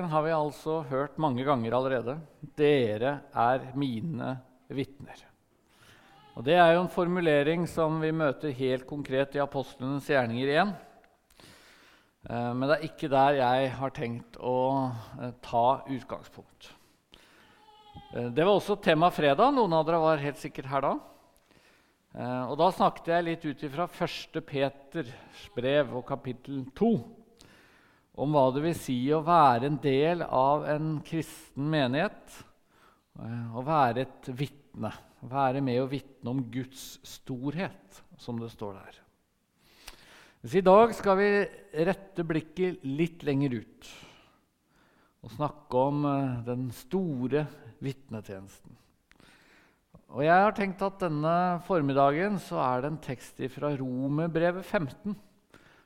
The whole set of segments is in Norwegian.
har vi altså hørt mange ganger allerede. Dere er mine vitner. Og Det er jo en formulering som vi møter helt konkret i apostlenes gjerninger igjen. Eh, men det er ikke der jeg har tenkt å eh, ta utgangspunkt. Eh, det var også tema fredag. Noen av dere var helt sikkert her da. Og Da snakket jeg litt ut ifra 1. Peters brev og kapittel 2 om hva det vil si å være en del av en kristen menighet. Å være et vitne. Være med å vitne om Guds storhet, som det står der. Så I dag skal vi rette blikket litt lenger ut og snakke om eh, den store vitnetjenesten. Og Jeg har tenkt at denne formiddagen så er det en tekst fra Romerbrevet 15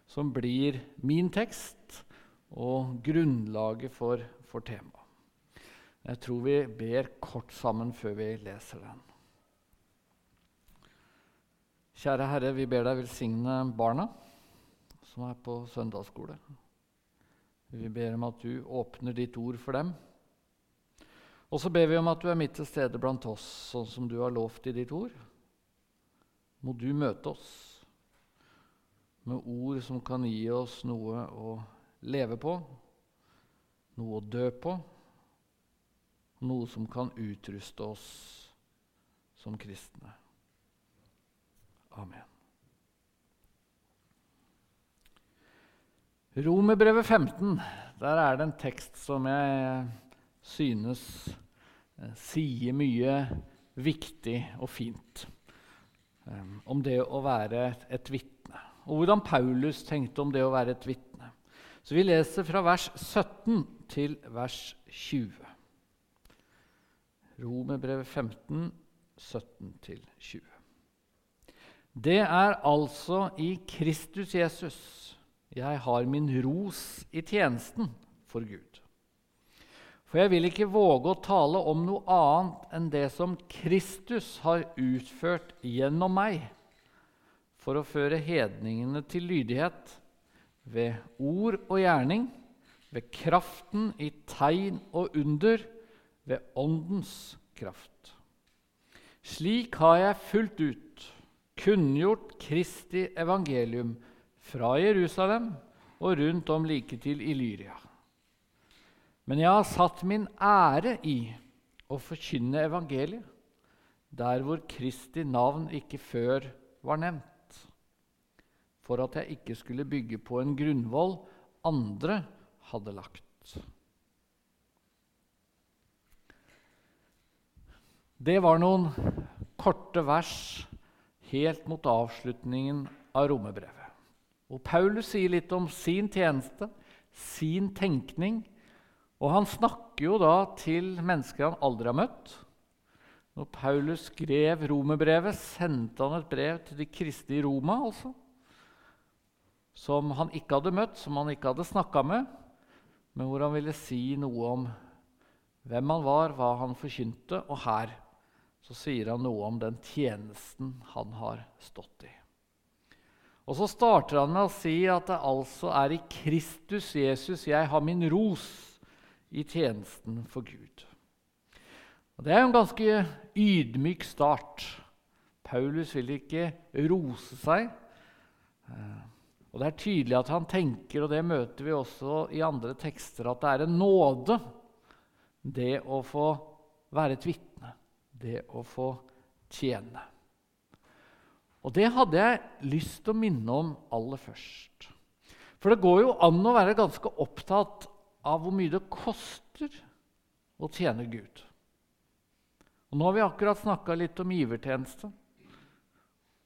som blir min tekst og grunnlaget for, for temaet. Jeg tror vi ber kort sammen før vi leser den. Kjære Herre, vi ber deg velsigne barna som er på søndagsskole. Vi ber om at du åpner ditt ord for dem. Og så ber vi om at du er midt til stede blant oss, sånn som du har lovt i ditt ord. Må du møte oss med ord som kan gi oss noe å leve på, noe å dø på, noe som kan utruste oss som kristne. Amen. Romerbrevet 15, der er det en tekst som jeg synes eh, sier mye viktig og fint um, om det å være et vitne. Og hvordan Paulus tenkte om det å være et vitne. Så vi leser fra vers 17 til vers 20. Romerbrevet 15, 17-20. Det er altså i Kristus Jesus jeg har min ros i tjenesten for Gud. For jeg vil ikke våge å tale om noe annet enn det som Kristus har utført gjennom meg, for å føre hedningene til lydighet ved ord og gjerning, ved kraften i tegn og under, ved Åndens kraft. Slik har jeg fullt ut kunngjort Kristi evangelium fra Jerusalem og rundt om like til Illyria. Men jeg har satt min ære i å forkynne evangeliet der hvor Kristi navn ikke før var nevnt for at jeg ikke skulle bygge på en grunnvoll andre hadde lagt. Det var noen korte vers helt mot avslutningen av romerbrevet. Og Paulus sier litt om sin tjeneste, sin tenkning. Og han snakker jo da til mennesker han aldri har møtt. Når Paulus skrev romerbrevet, sendte han et brev til de kristne i Roma. altså som han ikke hadde møtt, som han ikke hadde snakka med, men hvor han ville si noe om hvem han var, hva han forkynte. Og her så sier han noe om den tjenesten han har stått i. Og så starter han med å si at det altså er i Kristus Jesus jeg har min ros i tjenesten for Gud. Og Det er jo en ganske ydmyk start. Paulus vil ikke rose seg. Og Det er tydelig at han tenker, og det møter vi også i andre tekster, at det er en nåde, det å få være et vitne, det å få tjene. Og det hadde jeg lyst til å minne om aller først. For det går jo an å være ganske opptatt av hvor mye det koster å tjene Gud. Og Nå har vi akkurat snakka litt om givertjeneste.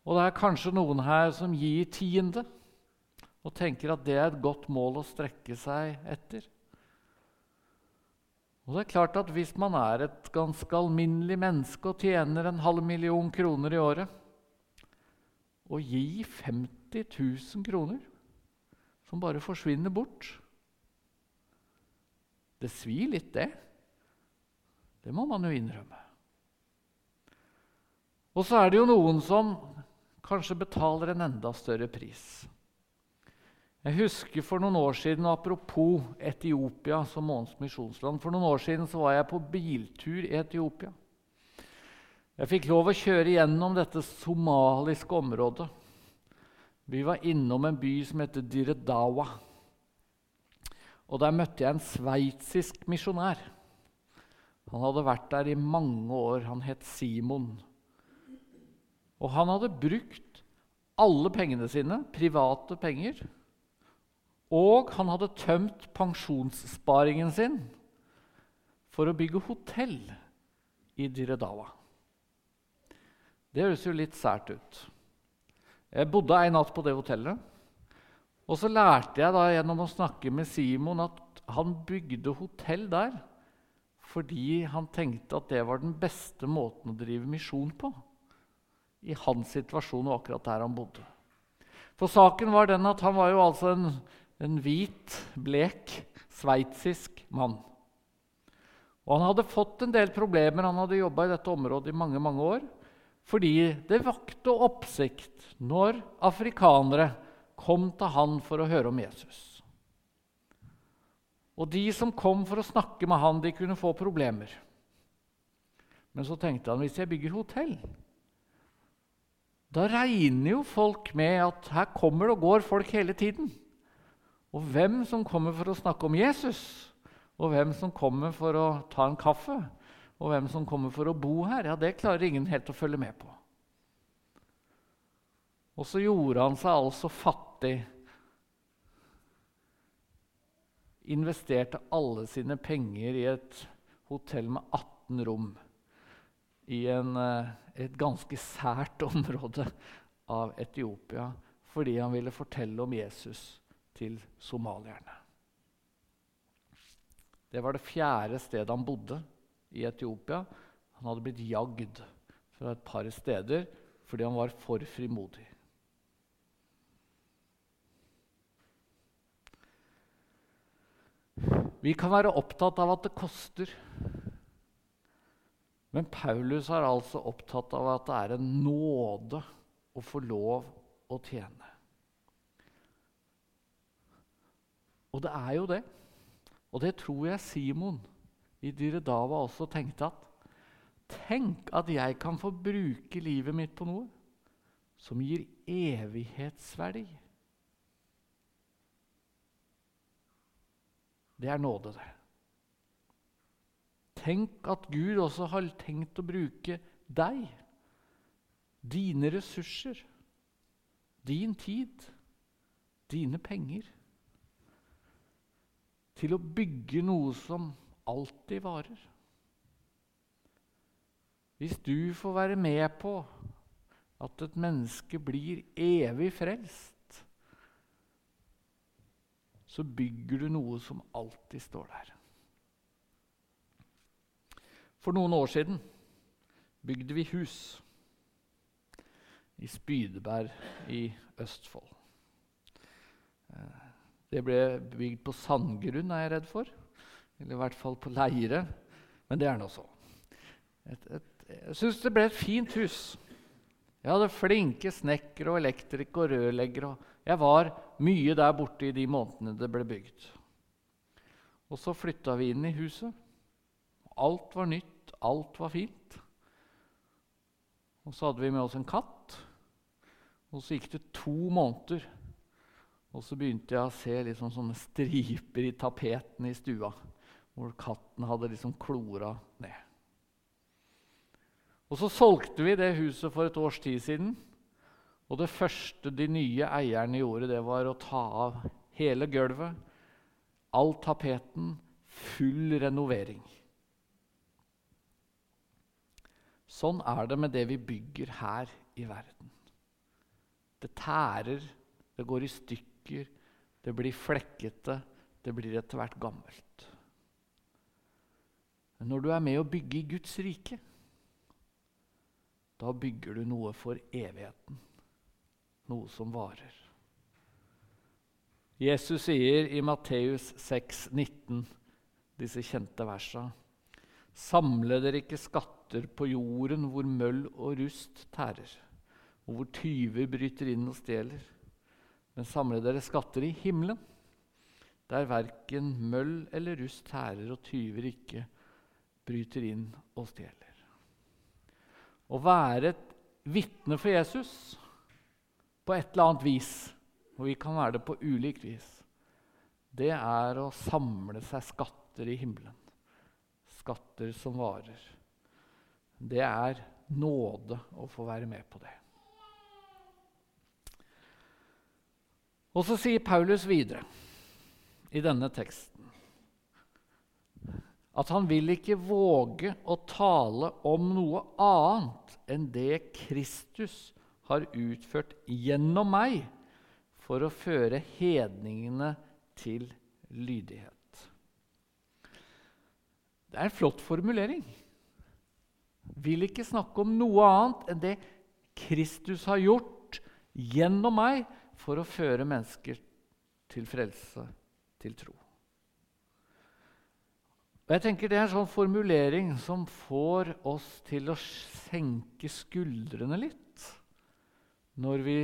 Og det er kanskje noen her som gir tiende og tenker at det er et godt mål å strekke seg etter. Og det er klart at Hvis man er et ganske alminnelig menneske og tjener en halv million kroner i året, og gi 50 000 kroner som bare forsvinner bort Det svir litt, det. Det må man jo innrømme. Og så er det jo noen som kanskje betaler en enda større pris Jeg husker for noen år siden, Apropos Etiopia som månedens misjonsland. For noen år siden var jeg på biltur i Etiopia. Jeg fikk lov å kjøre gjennom dette somaliske området. Vi var innom en by som heter Diredawa. Og Der møtte jeg en sveitsisk misjonær. Han hadde vært der i mange år. Han het Simon. Og han hadde brukt alle pengene sine, private penger, og han hadde tømt pensjonssparingen sin for å bygge hotell i Diredawa. Det høres jo litt sært ut. Jeg bodde en natt på det hotellet. Og så lærte jeg da gjennom å snakke med Simon at han bygde hotell der fordi han tenkte at det var den beste måten å drive misjon på. I hans situasjon og akkurat der han bodde. For saken var den at han var jo altså en, en hvit, blek, sveitsisk mann. Og han hadde fått en del problemer. Han hadde jobba i dette området i mange, mange år. Fordi det vakte oppsikt når afrikanere kom til han for å høre om Jesus. Og de som kom for å snakke med han, de kunne få problemer. Men så tenkte han hvis jeg bygger hotell, da regner jo folk med at her kommer og går folk hele tiden. Og hvem som kommer for å snakke om Jesus, og hvem som kommer for å ta en kaffe, og hvem som kommer for å bo her, ja, det klarer ingen helt å følge med på. Og så gjorde han seg altså fattig. Investerte alle sine penger i et hotell med 18 rom i en, eh, et ganske sært område av Etiopia fordi han ville fortelle om Jesus til somalierne. Det var det fjerde stedet han bodde i Etiopia. Han hadde blitt jagd fra et par steder fordi han var for frimodig. Vi kan være opptatt av at det koster. Men Paulus er altså opptatt av at det er en nåde å få lov å tjene. Og det er jo det. Og det tror jeg Simon i Dyredava også tenkte at Tenk at jeg kan få bruke livet mitt på noe som gir evighetsverdi. Det er nåde, det. Tenk at Gud også har tenkt å bruke deg, dine ressurser, din tid, dine penger, til å bygge noe som alltid varer. Hvis du får være med på at et menneske blir evig frelst, så bygger du noe som alltid står der. For noen år siden bygde vi hus i Spydeberg i Østfold. Det ble bygd på sandgrunn, er jeg redd for. Eller i hvert fall på leire. Men det er nå så. Jeg syns det ble et fint hus. Jeg hadde flinke snekkere og elektrikere og rørleggere. Jeg var mye der borte i de månedene det ble bygd. Og så flytta vi inn i huset. Alt var nytt, alt var fint. Og så hadde vi med oss en katt. Og så gikk det to måneder, og så begynte jeg å se liksom sånne striper i tapeten i stua, hvor katten hadde liksom klora ned. Og så solgte vi det huset for et års tid siden. Og det første de nye eierne gjorde, det var å ta av hele gulvet, all tapeten, full renovering. Sånn er det med det vi bygger her i verden. Det tærer, det går i stykker, det blir flekkete, det blir etter hvert gammelt. Men når du er med å bygge i Guds rike, da bygger du noe for evigheten noe som varer. Jesus sier i Matteus 6, 19, disse kjente versa, Samle dere ikke skatter på jorden hvor møll og rust tærer, og hvor tyver bryter inn og stjeler. Men samle dere skatter i himmelen, der verken møll eller rust tærer og tyver ikke bryter inn og stjeler. Å være et vitne for Jesus på et eller annet vis, og vi kan være det på ulikt vis, det er å samle seg skatter i himmelen. Skatter som varer. Det er nåde å få være med på det. Og så sier Paulus videre i denne teksten at han vil ikke våge å tale om noe annet enn det Kristus har utført gjennom meg for å føre hedningene til lydighet. Det er en flott formulering. Vil ikke snakke om noe annet enn det Kristus har gjort gjennom meg for å føre mennesker til frelse, til tro. Og jeg tenker Det er en sånn formulering som får oss til å senke skuldrene litt når vi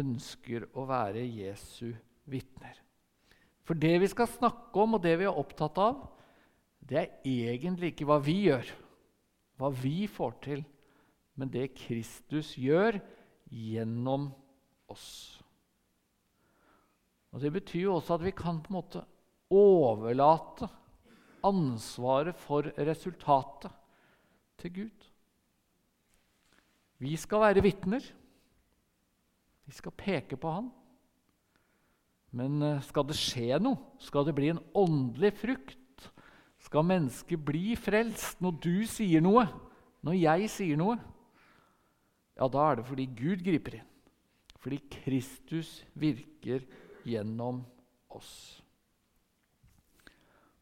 ønsker å være Jesu vitner. For det vi skal snakke om, og det vi er opptatt av, det er egentlig ikke hva vi gjør, hva vi får til, men det Kristus gjør gjennom oss. Og Det betyr jo også at vi kan på en måte overlate ansvaret for resultatet til Gud. Vi skal være vitner. Vi skal peke på Han. Men eh, skal det skje noe, skal det bli en åndelig frukt, skal mennesket bli frelst når du sier noe, når jeg sier noe, ja, da er det fordi Gud griper inn. Fordi Kristus virker gjennom oss.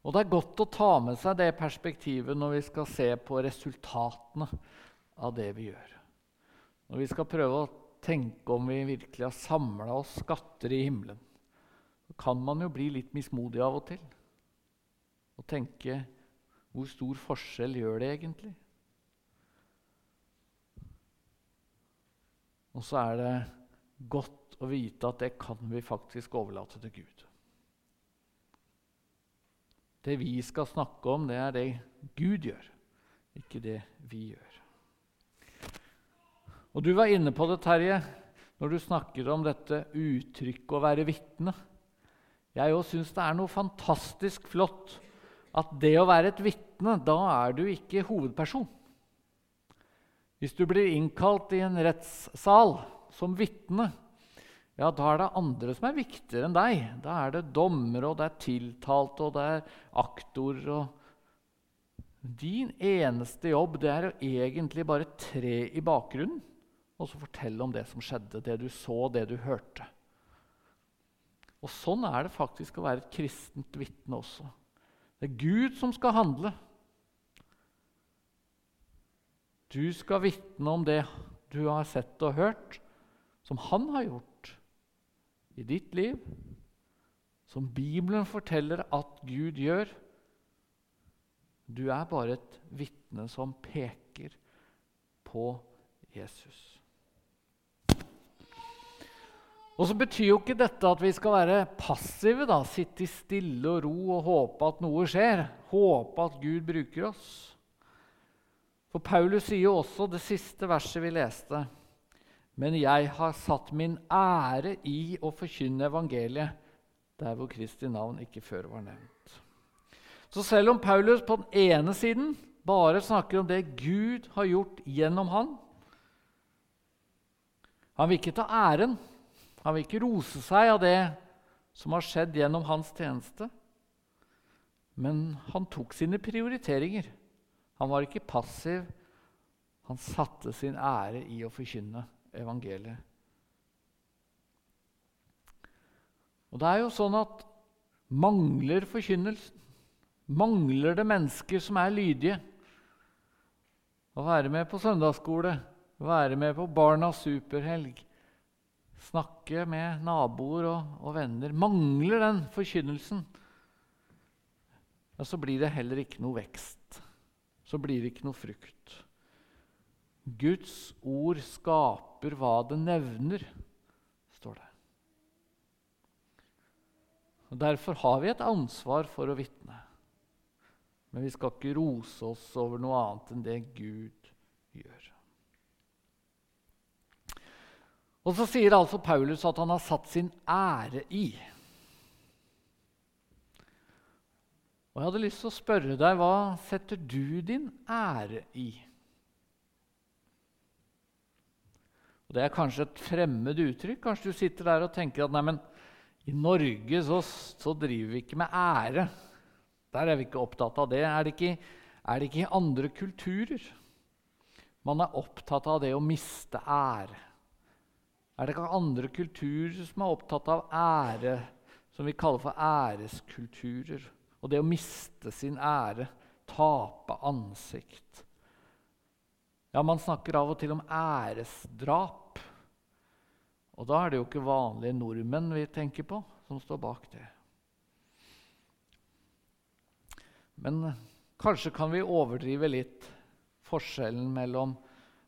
Og Det er godt å ta med seg det perspektivet når vi skal se på resultatene av det vi gjør. Når vi skal prøve å tenke om vi virkelig har samla oss skatter i himmelen, så kan man jo bli litt mismodig av og til. Og tenke hvor stor forskjell gjør det egentlig? Og så er det godt å vite at det kan vi faktisk overlate til Gud. Det vi skal snakke om, det er det Gud gjør, ikke det vi gjør. Og Du var inne på det, Terje, når du snakker om dette uttrykket å være vitne. Jeg òg syns det er noe fantastisk flott at det å være et vitne, da er du ikke hovedperson. Hvis du blir innkalt i en rettssal som vitne, ja, da er det andre som er viktigere enn deg. Da er det dommere, og det er tiltalte, og det er aktorer. og Din eneste jobb det er å egentlig bare tre i bakgrunnen og så fortelle om det som skjedde, det du så, det du hørte. Og Sånn er det faktisk å være et kristent vitne også. Det er Gud som skal handle. Du skal vitne om det du har sett og hørt, som han har gjort i ditt liv, som Bibelen forteller at Gud gjør. Du er bare et vitne som peker på Jesus. Og så betyr jo ikke dette at vi skal være passive, da, sitte i stille og ro og håpe at noe skjer. Håpe at Gud bruker oss. For Paulus sier jo også det siste verset vi leste men jeg har satt min ære i å forkynne evangeliet der hvor Kristi navn ikke før var nevnt. Så selv om Paulus på den ene siden bare snakker om det Gud har gjort gjennom han, Han vil ikke ta æren, han vil ikke rose seg av det som har skjedd gjennom hans tjeneste. Men han tok sine prioriteringer. Han var ikke passiv. Han satte sin ære i å forkynne evangeliet. Og det er jo sånn at mangler forkynnelsen, mangler det mennesker som er lydige Å være med på søndagsskole, være med på Barnas superhelg, snakke med naboer og, og venner Mangler den forkynnelsen, ja, så blir det heller ikke noe vekst. Så blir det ikke noe frukt. Guds ord skaper hva det nevner, står det. Og Derfor har vi et ansvar for å vitne. Men vi skal ikke rose oss over noe annet enn det Gud gjør. Og så sier altså Paulus at han har satt sin ære i. Og jeg hadde lyst til å spørre deg, hva setter du din ære i? Og Det er kanskje et fremmed uttrykk. Kanskje du sitter der og tenker at nei, men i Norge så, så driver vi ikke med ære. Der er vi ikke opptatt av det. Er det ikke, er det ikke i andre kulturer man er opptatt av det å miste ære? Er det ikke andre kulturer som er opptatt av ære, som vi kaller for æreskulturer? Og det å miste sin ære, tape ansikt. Ja, Man snakker av og til om æresdrap. Og da er det jo ikke vanlige nordmenn vi tenker på, som står bak det. Men kanskje kan vi overdrive litt forskjellen mellom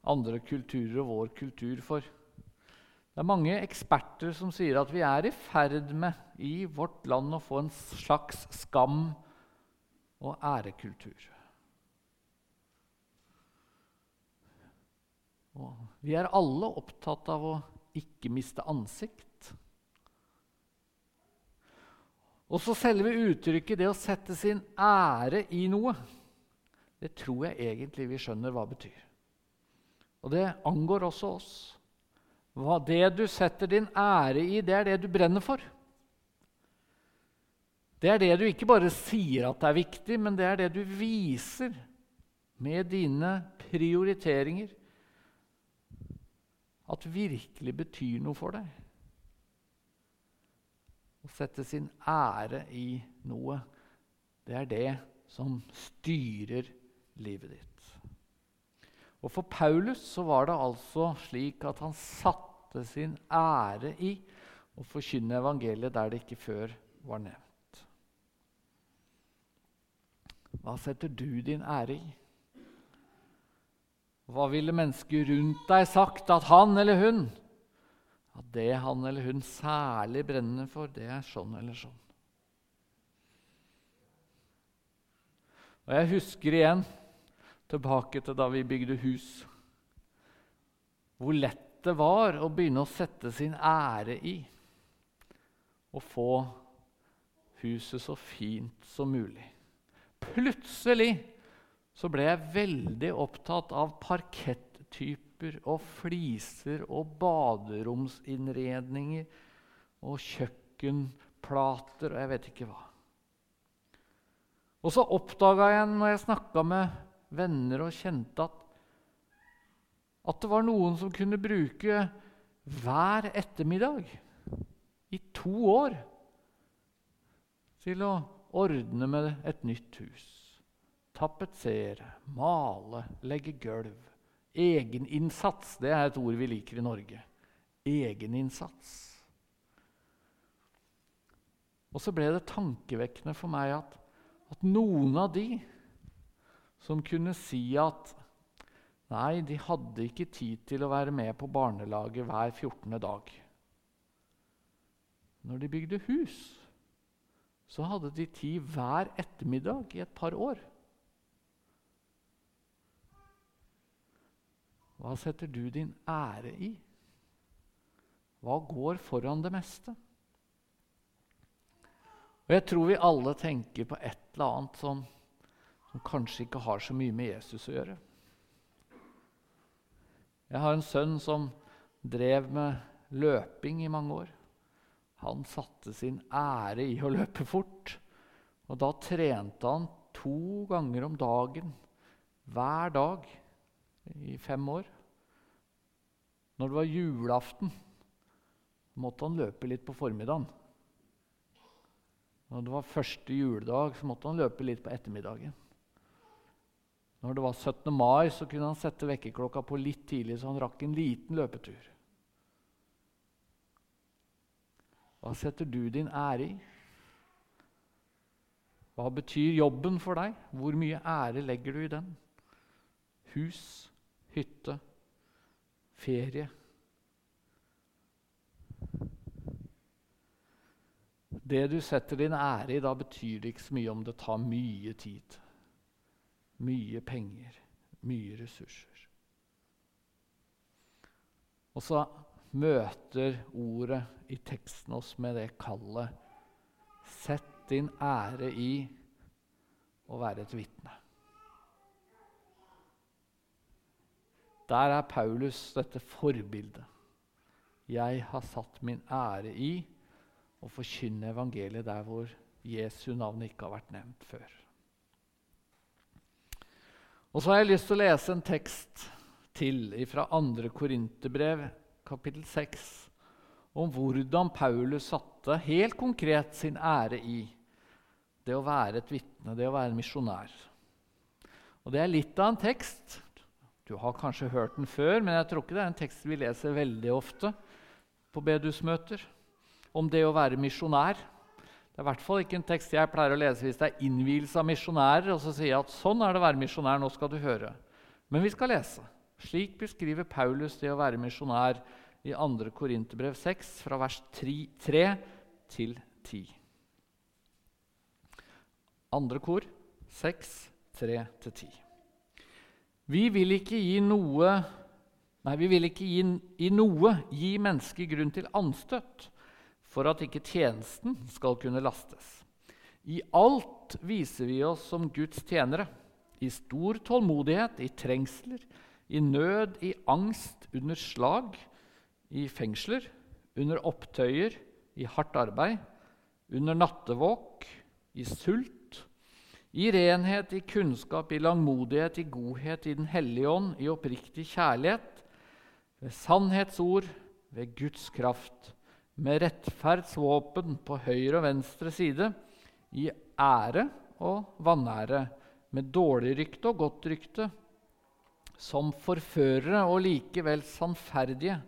andre kulturer og vår kultur. For det er mange eksperter som sier at vi er i ferd med i vårt land å få en slags skam- og ærekultur. Og vi er alle opptatt av å ikke miste ansikt. Og så selve uttrykket, det å sette sin ære i noe, det tror jeg egentlig vi skjønner hva betyr. Og det angår også oss. Hva det du setter din ære i, det er det du brenner for. Det er det du ikke bare sier at det er viktig, men det er det du viser med dine prioriteringer at virkelig betyr noe for deg. Å sette sin ære i noe, det er det som styrer livet ditt. Og For Paulus så var det altså slik at han satte sin ære i å forkynne evangeliet der det ikke før var nevnt. Hva setter du din ære i? Hva ville mennesker rundt deg sagt at han eller hun At det han eller hun særlig brenner for, det er sånn eller sånn. Og Jeg husker igjen tilbake til da vi bygde hus, hvor lett det var å begynne å sette sin ære i å få huset så fint som mulig. Plutselig så ble jeg veldig opptatt av parkettyper og fliser og baderomsinnredninger og kjøkkenplater og jeg vet ikke hva. Og så oppdaga jeg når jeg snakka med venner og kjente, at, at det var noen som kunne bruke hver ettermiddag i to år til å ordne med et nytt hus tapetsere, male, legge gulv. Egeninnsats det er et ord vi liker i Norge. Egeninnsats. Og så ble det tankevekkende for meg at, at noen av de som kunne si at nei, de hadde ikke tid til å være med på barnelaget hver 14. dag. Når de bygde hus, så hadde de tid hver ettermiddag i et par år. Hva setter du din ære i? Hva går foran det meste? Og Jeg tror vi alle tenker på et eller annet som, som kanskje ikke har så mye med Jesus å gjøre. Jeg har en sønn som drev med løping i mange år. Han satte sin ære i å løpe fort. Og da trente han to ganger om dagen hver dag i fem år. Når det var julaften, måtte han løpe litt på formiddagen. Når det var første juledag, så måtte han løpe litt på ettermiddagen. Når det var 17. mai, så kunne han sette vekkerklokka på litt tidlig, så han rakk en liten løpetur. Hva setter du din ære i? Hva betyr jobben for deg? Hvor mye ære legger du i den? Hus, hytte, ferie. Det du setter din ære i, da betyr det ikke så mye om det tar mye tid. Mye penger, mye ressurser. Og så møter ordet i teksten oss med det kallet Sett din ære i å være et vitne. Der er Paulus dette forbildet. Jeg har satt min ære i å forkynne evangeliet der hvor Jesu navn ikke har vært nevnt før. Og så har jeg lyst til å lese en tekst til fra 2. Korinterbrev, kapittel 6, om hvordan Paulus satte helt konkret sin ære i det å være et vitne, det å være misjonær. Og Det er litt av en tekst. Du har kanskje hørt den før, men jeg tror ikke det er en tekst vi leser veldig ofte på bedusmøter. Om det å være misjonær. Det er i hvert fall ikke en tekst jeg pleier å lese hvis det er innvielse av misjonærer. og så sier jeg at sånn er det å være misjonær, nå skal du høre. Men vi skal lese. Slik beskriver Paulus det å være misjonær i 2. Korinterbrev 6, fra vers 3, 3 til 10. Andre kor 6, 3-10. Vi vil ikke gi noe Nei, vi vil ikke gi, i noe gi mennesket grunn til anstøt for at ikke tjenesten skal kunne lastes. I alt viser vi oss som Guds tjenere, i stor tålmodighet, i trengsler, i nød, i angst, under slag, i fengsler, under opptøyer, i hardt arbeid, under nattevåk, i sult, i renhet, i kunnskap, i langmodighet, i godhet, i Den hellige ånd, i oppriktig kjærlighet, ved sannhetsord, ved Guds kraft, med rettferdsvåpen på høyre og venstre side, i ære og vanære, med dårlig rykte og godt rykte, som forførere og likevel sannferdige,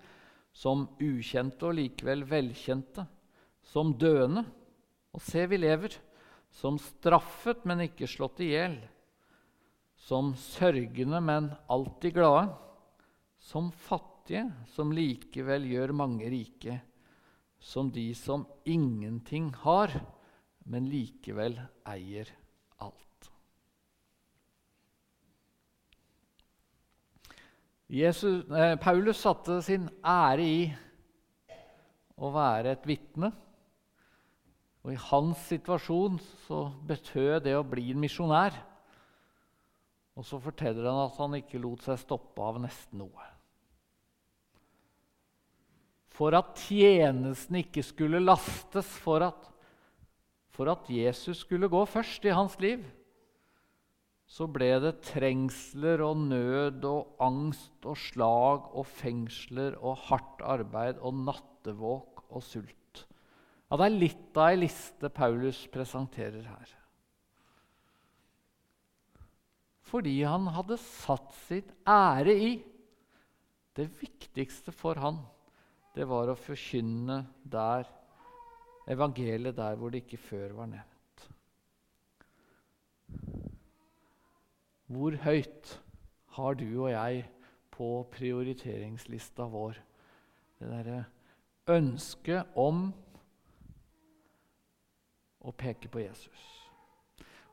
som ukjente og likevel velkjente, som døende. Og se, vi lever som straffet, men ikke slått i hjel, som sørgende, men alltid glade, som fattige, som likevel gjør mange rike, som de som ingenting har, men likevel eier alt. Jesus, eh, Paulus satte sin ære i å være et vitne og I hans situasjon så betød det å bli en misjonær. Og så forteller han at han ikke lot seg stoppe av nesten noe. For at tjenesten ikke skulle lastes, for at, for at Jesus skulle gå først i hans liv, så ble det trengsler og nød og angst og slag og fengsler og hardt arbeid og nattevåk og sult. Ja, Det er litt av ei liste Paulus presenterer her. Fordi han hadde satt sitt ære i Det viktigste for han, det var å forkynne der evangeliet der hvor det ikke før var nevnt. Hvor høyt har du og jeg på prioriteringslista vår det derre ønsket om og peker på Jesus.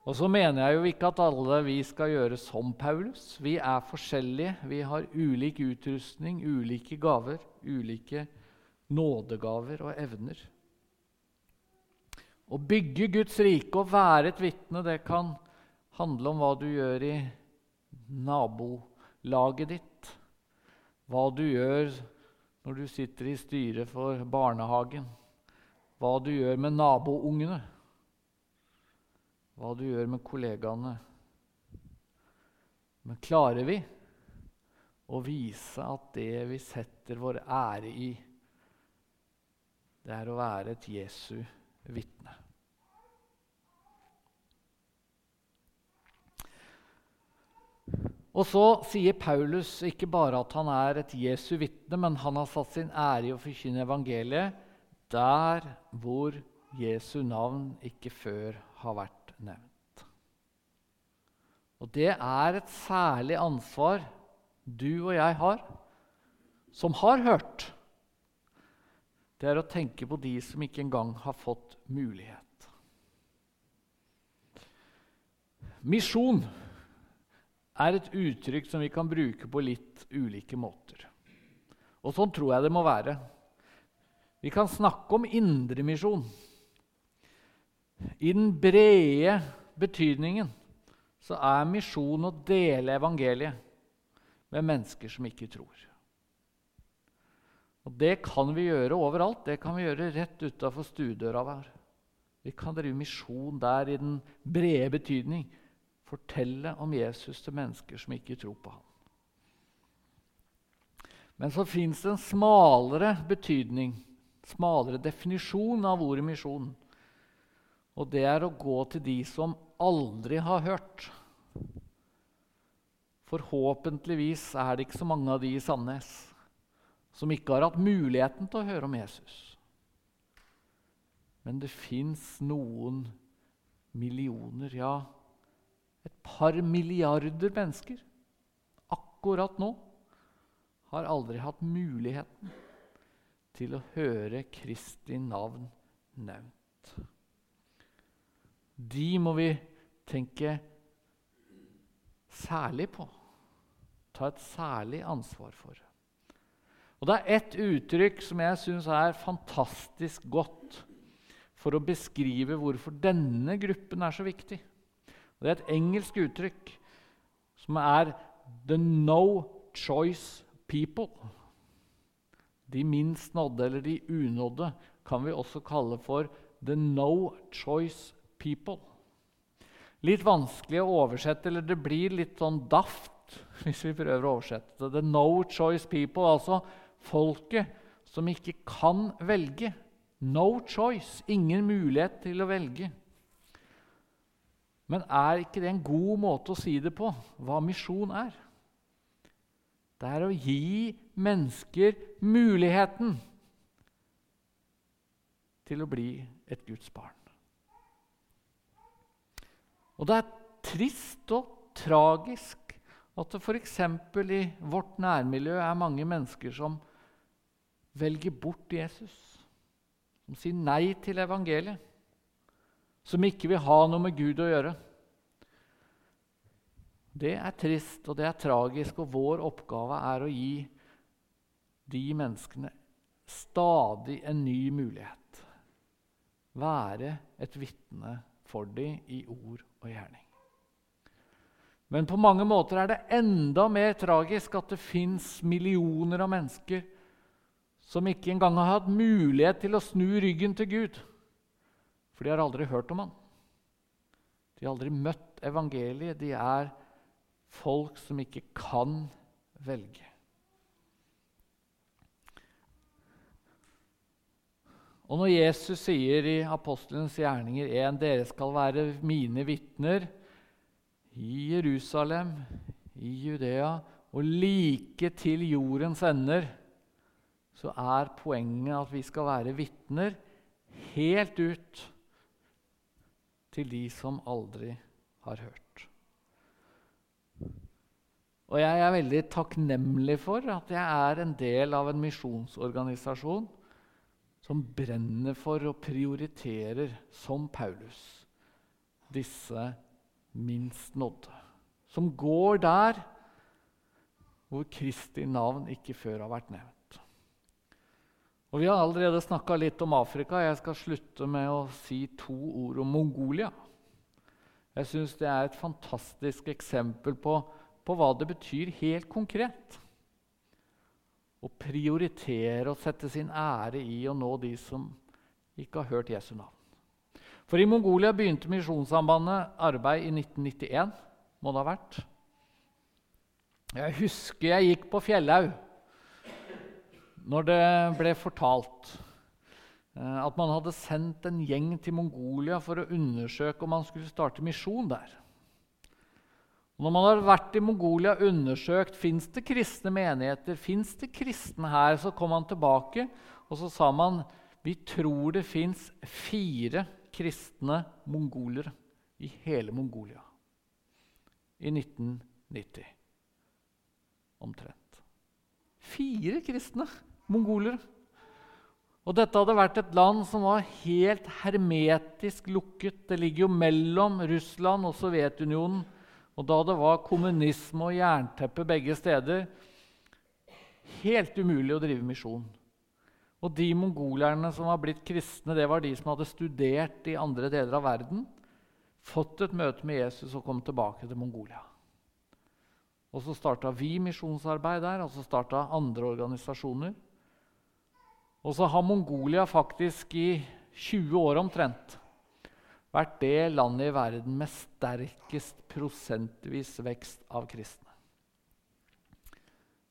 Og så mener jeg jo ikke at alle vi skal gjøre som Paulus. Vi er forskjellige. Vi har ulik utrustning, ulike gaver, ulike nådegaver og evner. Å bygge Guds rike og være et vitne, det kan handle om hva du gjør i nabolaget ditt. Hva du gjør når du sitter i styret for barnehagen. Hva du gjør med naboungene hva du gjør med kollegaene. Men klarer vi å vise at det vi setter vår ære i, det er å være et Jesu vitne? Og så sier Paulus ikke bare at han er et Jesu vitne, men han har satt sin ære i å forkynne evangeliet der hvor Jesu navn ikke før har vært nevnt. Og det er et særlig ansvar du og jeg har, som har hørt. det er å tenke på de som ikke engang har fått mulighet. Misjon er et uttrykk som vi kan bruke på litt ulike måter. Og sånn tror jeg det må være. Vi kan snakke om indremisjon. I den brede betydningen så er misjon å dele evangeliet med mennesker som ikke tror. Og Det kan vi gjøre overalt. Det kan vi gjøre rett utafor stuedøra vår. Vi kan drive misjon der i den brede betydning. Fortelle om Jesus til mennesker som ikke tror på ham. Men så fins det en smalere betydning, smalere definisjon av ordet misjon. Og det er å gå til de som aldri har hørt. Forhåpentligvis er det ikke så mange av de i Sandnes som ikke har hatt muligheten til å høre om Jesus. Men det fins noen millioner, ja, et par milliarder mennesker akkurat nå har aldri hatt muligheten til å høre Kristi navn nevnt. De må vi tenke særlig på, ta et særlig ansvar for. Og Det er ett uttrykk som jeg syns er fantastisk godt for å beskrive hvorfor denne gruppen er så viktig. Og Det er et engelsk uttrykk som er 'the no choice people'. De minst nådde, eller de unådde, kan vi også kalle for 'the no choice people'. Litt vanskelig å oversette, eller det blir litt sånn daft hvis vi prøver å oversette det. 'The no choice people', altså folket som ikke kan velge. No choice. Ingen mulighet til å velge. Men er ikke det en god måte å si det på, hva misjon er? Det er å gi mennesker muligheten til å bli et Guds barn. Og det er trist og tragisk at det f.eks. i vårt nærmiljø er mange mennesker som velger bort Jesus, som sier nei til evangeliet, som ikke vil ha noe med Gud å gjøre. Det er trist, og det er tragisk, og vår oppgave er å gi de menneskene stadig en ny mulighet. Være et vitne for dem i ord og gjerning. Men på mange måter er det enda mer tragisk at det fins millioner av mennesker som ikke engang har hatt mulighet til å snu ryggen til Gud. For de har aldri hørt om han. De har aldri møtt evangeliet. De er folk som ikke kan velge. Og når Jesus sier i apostelens gjerninger 1.: Dere skal være mine vitner i Jerusalem, i Judea og like til jordens ender så er poenget at vi skal være vitner helt ut til de som aldri har hørt. Og jeg er veldig takknemlig for at jeg er en del av en misjonsorganisasjon som brenner for og prioriterer, som Paulus, disse minst nådde. Som går der hvor Kristi navn ikke før har vært nevnt. Og Vi har allerede snakka litt om Afrika. Jeg skal slutte med å si to ord om Mongolia. Jeg syns det er et fantastisk eksempel på, på, hva det betyr helt konkret. Å prioritere og sette sin ære i å nå de som ikke har hørt Jesu navn. For I Mongolia begynte Misjonssambandet arbeid i 1991. må det ha vært. Jeg husker jeg gikk på Fjellhaug når det ble fortalt eh, at man hadde sendt en gjeng til Mongolia for å undersøke om man skulle starte misjon der. Og når man har vært i Mongolia og undersøkt fins det kristne menigheter, fins det kristne her, så kom han tilbake og så sa man vi tror det fins fire kristne mongolere i hele Mongolia i 1990 omtrent. Fire kristne! mongoler. Og dette hadde vært et land som var helt hermetisk lukket. Det ligger jo mellom Russland og Sovjetunionen. Og da det var kommunisme og jernteppe begge steder, helt umulig å drive misjon. Og de mongolerne som var blitt kristne, det var de som hadde studert i andre deler av verden, fått et møte med Jesus og kom tilbake til Mongolia. Og så starta vi misjonsarbeid der, og så starta andre organisasjoner. Og så har Mongolia faktisk i 20 år omtrent vært det landet i verden med sterkest prosentvis vekst av kristne.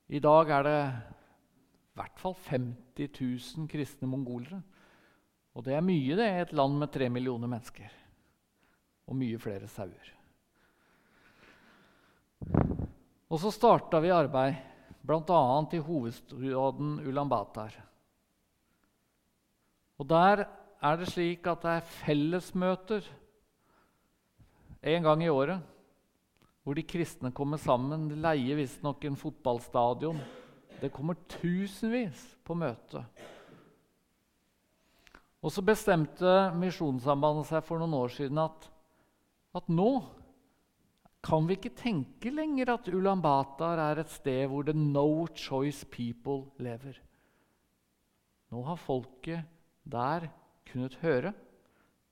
I dag er det i hvert fall 50 000 kristne mongolere. Og det er mye det i et land med tre millioner mennesker. Og mye flere sauer. Og så starta vi arbeid, bl.a. i hovedstaden Ulan Batar. Og der er det slik at det er fellesmøter en gang i året hvor de kristne kommer sammen. De leier visstnok en fotballstadion. Det kommer tusenvis på møte. Og så bestemte Misjonssambandet seg for noen år siden at, at nå kan vi ikke tenke lenger at Ulan Batar er et sted hvor the no choice people lever. Nå har folket der kunnet høre.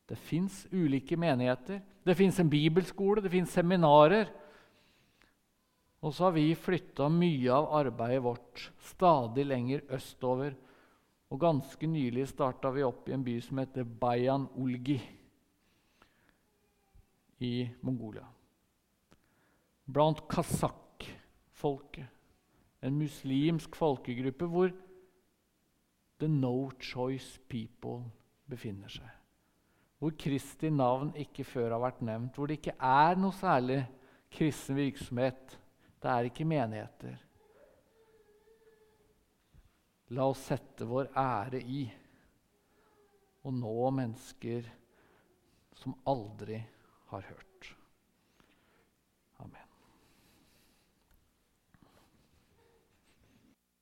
Det fins ulike menigheter. Det fins en bibelskole, det fins seminarer. Og så har vi flytta mye av arbeidet vårt stadig lenger østover. Og ganske nylig starta vi opp i en by som heter Bayan Ulgi i Mongolia blant kasakh-folket. En muslimsk folkegruppe hvor the no choice people befinner seg. Hvor Kristi navn ikke før har vært nevnt. Hvor det ikke er noe særlig kristen virksomhet. Det er ikke menigheter. La oss sette vår ære i å nå mennesker som aldri har hørt.